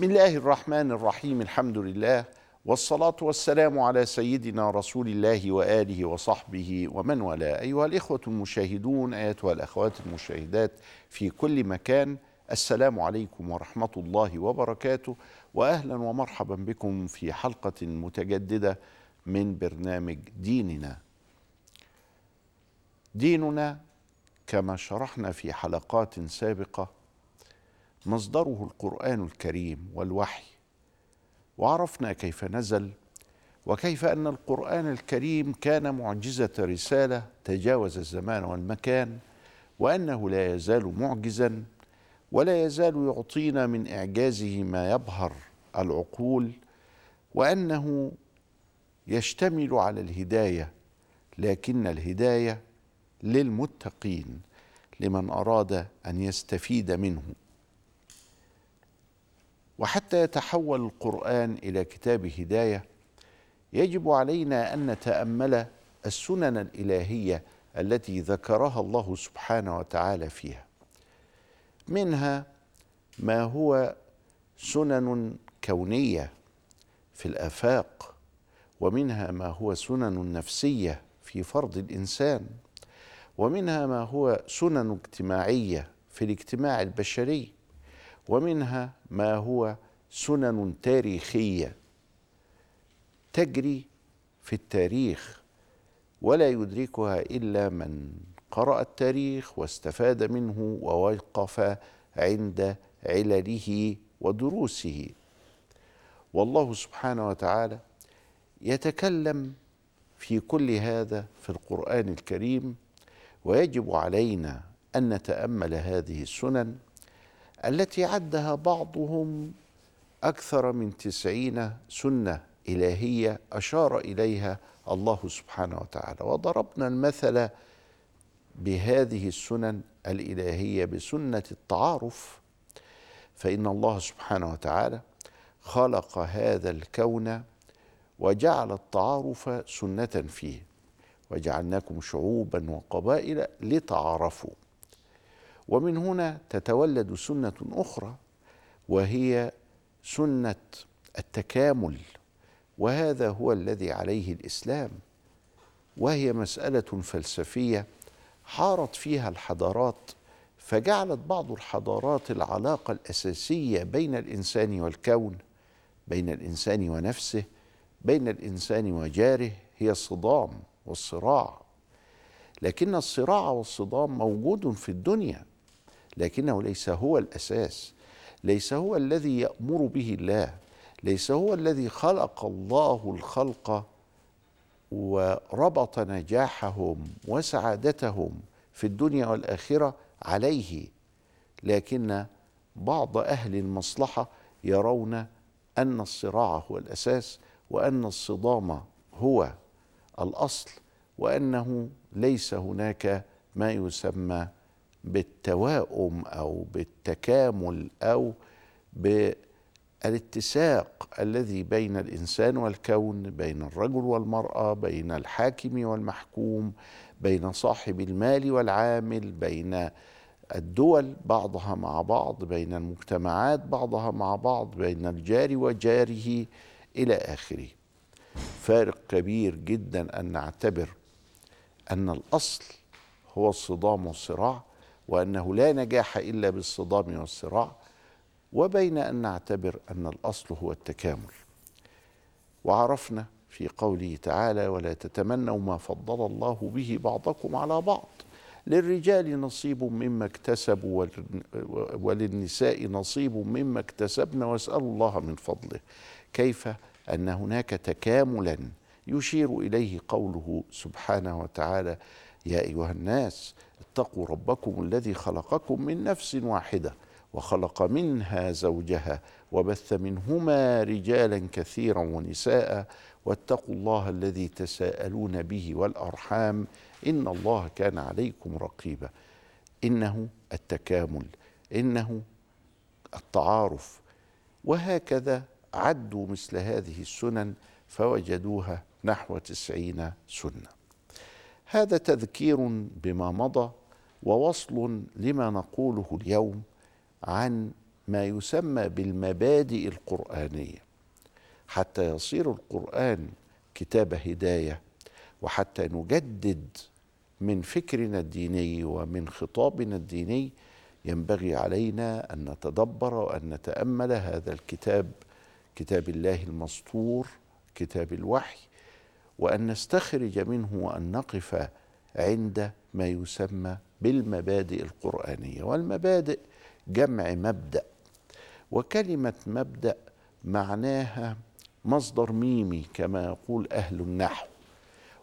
بسم الله الرحمن الرحيم الحمد لله والصلاة والسلام على سيدنا رسول الله وآله وصحبه ومن والاه. أيها الإخوة المشاهدون أيتها الأخوات المشاهدات في كل مكان السلام عليكم ورحمة الله وبركاته وأهلا ومرحبا بكم في حلقة متجددة من برنامج ديننا. ديننا كما شرحنا في حلقات سابقة مصدره القرآن الكريم والوحي. وعرفنا كيف نزل وكيف أن القرآن الكريم كان معجزة رسالة تجاوز الزمان والمكان وأنه لا يزال معجزا ولا يزال يعطينا من إعجازه ما يبهر العقول وأنه يشتمل على الهداية لكن الهداية للمتقين لمن أراد أن يستفيد منه. وحتى يتحول القرآن إلى كتاب هداية يجب علينا أن نتأمل السنن الإلهية التي ذكرها الله سبحانه وتعالى فيها. منها ما هو سنن كونية في الآفاق ومنها ما هو سنن نفسية في فرض الإنسان ومنها ما هو سنن اجتماعية في الاجتماع البشري. ومنها ما هو سنن تاريخية تجري في التاريخ ولا يدركها إلا من قرأ التاريخ واستفاد منه ووقف عند علله ودروسه. والله سبحانه وتعالى يتكلم في كل هذا في القرآن الكريم ويجب علينا أن نتأمل هذه السنن التي عدها بعضهم أكثر من تسعين سنة إلهية أشار إليها الله سبحانه وتعالى. وضربنا المثل بهذه السنن الإلهية بسنة التعارف فإن الله سبحانه وتعالى خلق هذا الكون وجعل التعارف سنة فيه وجعلناكم شعوبا وقبائل لتعارفوا. ومن هنا تتولد سنة أخرى وهي سنة التكامل وهذا هو الذي عليه الإسلام وهي مسألة فلسفية حارت فيها الحضارات فجعلت بعض الحضارات العلاقة الأساسية بين الإنسان والكون بين الإنسان ونفسه بين الإنسان وجاره هي الصدام والصراع. لكن الصراع والصدام موجود في الدنيا لكنه ليس هو الأساس ليس هو الذي يأمر به الله ليس هو الذي خلق الله الخلق وربط نجاحهم وسعادتهم في الدنيا والآخرة عليه لكن بعض أهل المصلحة يرون أن الصراع هو الأساس وأن الصدام هو الأصل وأنه ليس هناك ما يسمى بالتواؤم أو بالتكامل أو بالاتساق الذي بين الإنسان والكون بين الرجل والمرأة بين الحاكم والمحكوم بين صاحب المال والعامل بين الدول بعضها مع بعض بين المجتمعات بعضها مع بعض بين الجار وجاره إلى آخره. فارق كبير جدا أن نعتبر أن الأصل هو الصدام والصراع وأنه لا نجاح إلا بالصدام والصراع وبين أن نعتبر أن الأصل هو التكامل. وعرفنا في قوله تعالى ولا تتمنوا ما فضل الله به بعضكم على بعض. للرجال نصيب مما اكتسبوا وللنساء نصيب مما اكتسبن واسألوا الله من فضله. كيف؟ أن هناك تكاملا يشير إليه قوله سبحانه وتعالى يا أيها الناس اتقوا ربكم الذي خلقكم من نفس واحدة وخلق منها زوجها وبث منهما رجالا كثيرا ونساء واتقوا الله الذي تساءلون به والأرحام إن الله كان عليكم رقيبا. إنه التكامل إنه التعارف. وهكذا عدوا مثل هذه السنن فوجدوها نحو تسعين سنة. هذا تذكير بما مضى ووصل لما نقوله اليوم عن ما يسمى بالمبادئ القرآنية. حتى يصير القرآن كتاب هداية وحتى نجدد من فكرنا الديني ومن خطابنا الديني ينبغي علينا أن نتدبر وأن نتأمل هذا الكتاب كتاب الله المسطور كتاب الوحي وأن نستخرج منه وأن نقف عند ما يسمى بالمبادئ القرآنية. والمبادئ جمع مبدأ وكلمة مبدأ معناها مصدر ميمي كما يقول أهل النحو.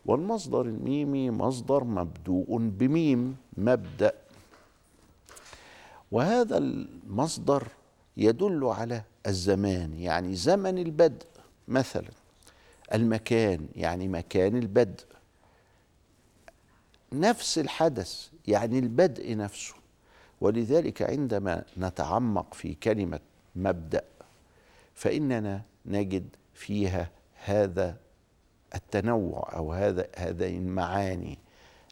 والمصدر الميمي مصدر مبدوء بميم مبدأ. وهذا المصدر يدل على الزمان يعني زمن البدء مثلا. المكان يعني مكان البدء. نفس الحدث يعني البدء نفسه. ولذلك عندما نتعمق في كلمة مبدأ فإننا نجد فيها هذا التنوع أو هذا هذه المعاني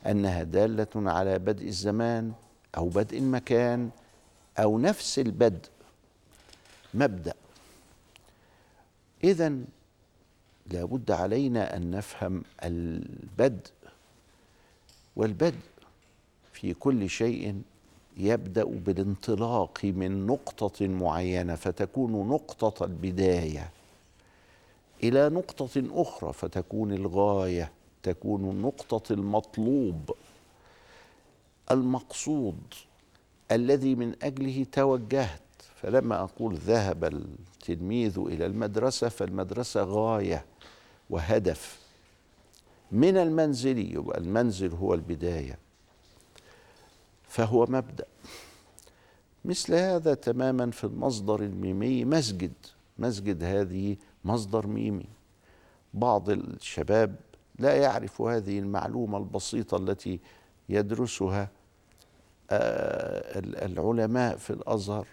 أنها دالة على بدء الزمان أو بدء المكان أو نفس البدء. مبدأ. اذا لابد علينا أن نفهم البدء والبدء في كل شيء يبدأ بالانطلاق من نقطة معينة فتكون نقطة البداية إلى نقطة أخرى فتكون الغاية تكون نقطة المطلوب. المقصود الذي من أجله توجهت فلما أقول ذهب التلميذ إلى المدرسة فالمدرسة غاية وهدف. من المنزل يبقى المنزل هو البداية. فهو مبدأ. مثل هذا تماما في المصدر الميمي مسجد. مسجد هذه مصدر ميمي. بعض الشباب لا يعرف هذه المعلومة البسيطة التي يدرسها آه، العلماء في الأزهر.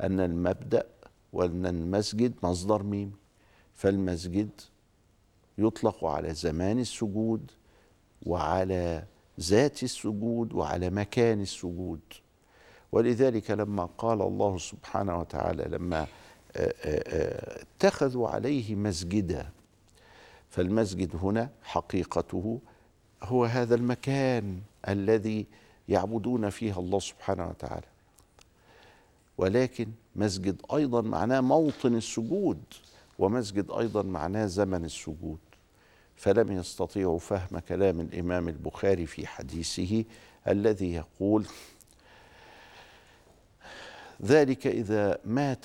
أن المبدأ وأن المسجد مصدر ميمي فالمسجد يطلق على زمان السجود وعلى ذات السجود وعلى مكان السجود. ولذلك لما قال الله سبحانه وتعالى لما اتخذوا عليه مسجدا فالمسجد هنا حقيقته هو هذا المكان الذي يعبدون فيه الله سبحانه وتعالى. ولكن مسجد أيضا معناه موطن السجود ومسجد أيضا معناه زمن السجود. فلم يستطيعوا فهم كلام الإمام البخاري في حديثه الذي يقول ذلك إذا مات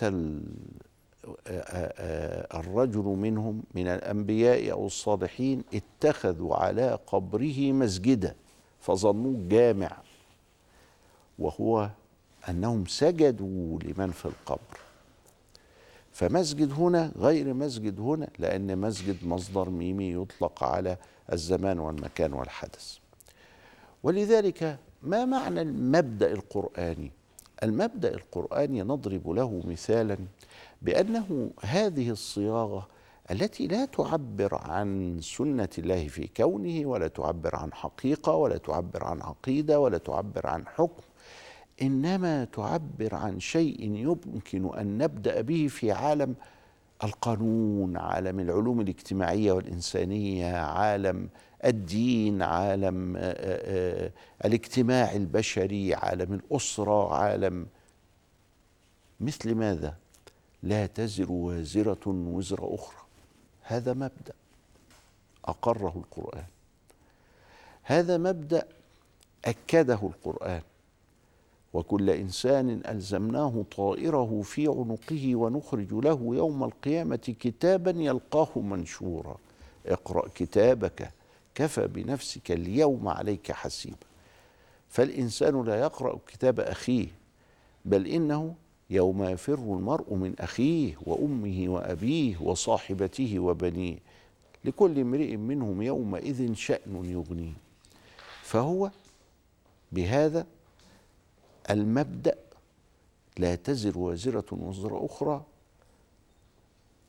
الرجل منهم من الأنبياء أو الصالحين اتخذوا على قبره مسجدا فظنوه جامع وهو أنهم سجدوا لمن في القبر. فمسجد هنا غير مسجد هنا لأن مسجد مصدر ميمي يطلق على الزمان والمكان والحدث. ولذلك ما معنى المبدأ القرآني؟ المبدأ القرآني نضرب له مثالا بأنه هذه الصياغة التي لا تعبر عن سنة الله في كونه ولا تعبر عن حقيقة ولا تعبر عن عقيدة ولا تعبر عن حكم إنما تعبر عن شيء يمكن أن نبدأ به في عالم القانون عالم العلوم الاجتماعية والإنسانية عالم الدين عالم آه، آه، آه، الاجتماع البشري عالم الأسرة عالم مثل ماذا؟ لا تزر وازرة وزر أخرى. هذا مبدأ أقره القرآن. هذا مبدأ أكده القرآن. وكل إنسان ألزمناه طائره في عنقه ونخرج له يوم القيامة كتابا يلقاه منشورا. اقرأ كتابك كفى بنفسك اليوم عليك حسيبا. فالإنسان لا يقرأ كتاب أخيه بل إنه يوم يفر المرء من أخيه وأمه وأبيه وصاحبته وبنيه. لكل امرئ منهم يومئذ شأن يغنيه. فهو بهذا المبدأ لا تزر وازرة وزر أخرى.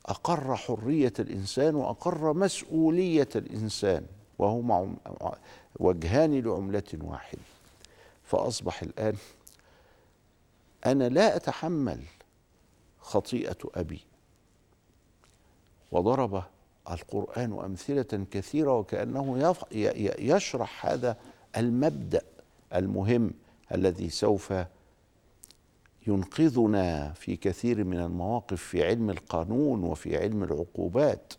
أقر حرية الإنسان وأقر مسؤولية الإنسان وهما وجهان لعملة واحدة. فأصبح الآن أنا لا أتحمل خطيئة أبي. وضرب القرآن أمثلة كثيرة وكأنه يشرح هذا المبدأ المهم الذي سوف ينقذنا في كثير من المواقف في علم القانون وفي علم العقوبات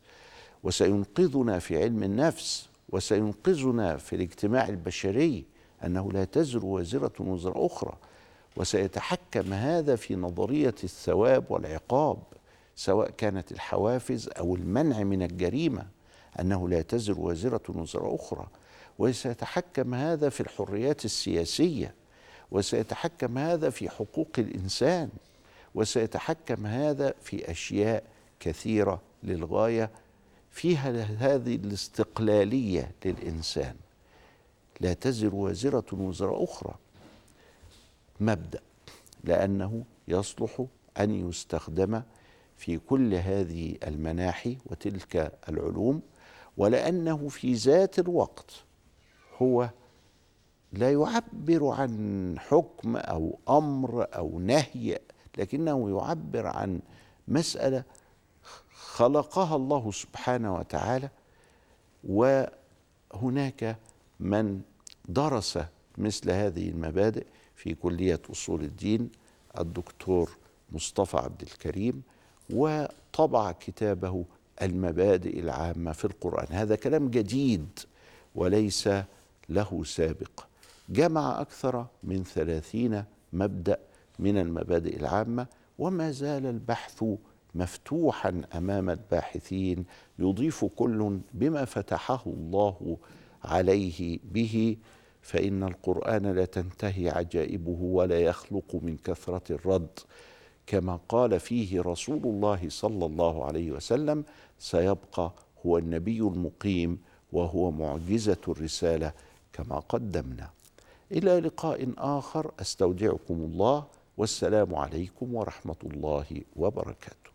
وسينقذنا في علم النفس وسينقذنا في الاجتماع البشري أنه لا تزر وازرة وزر أخرى وسيتحكم هذا في نظرية الثواب والعقاب سواء كانت الحوافز أو المنع من الجريمة أنه لا تزر وازرة وزر أخرى وسيتحكم هذا في الحريات السياسية. وسيتحكم هذا في حقوق الإنسان وسيتحكم هذا في أشياء كثيرة للغاية فيها هذه الاستقلالية للإنسان. لا تزر وازرة وزر أخرى. مبدأ لأنه يصلح أن يستخدم في كل هذه المناحي وتلك العلوم ولأنه في ذات الوقت هو لا يعبر عن حكم أو أمر أو نهي لكنه يعبر عن مسألة خلقها الله سبحانه وتعالى وهناك من درس مثل هذه المبادئ في كلية أصول الدين الدكتور مصطفى عبد الكريم وطبع كتابه المبادئ العامة في القرآن. هذا كلام جديد وليس له سابق. جمع أكثر من ثلاثين مبدأ من المبادئ العامة وما زال البحث مفتوحا أمام الباحثين يضيف كل بما فتحه الله عليه به. فإن القرآن لا تنتهي عجائبه ولا يخلق من كثرة الرد. كما قال فيه رسول الله صلى الله عليه وسلم سيبقى هو النبي المقيم وهو معجزة الرسالة كما قدمنا. إلى لقاء آخر. أستودعكم الله والسلام عليكم ورحمة الله وبركاته.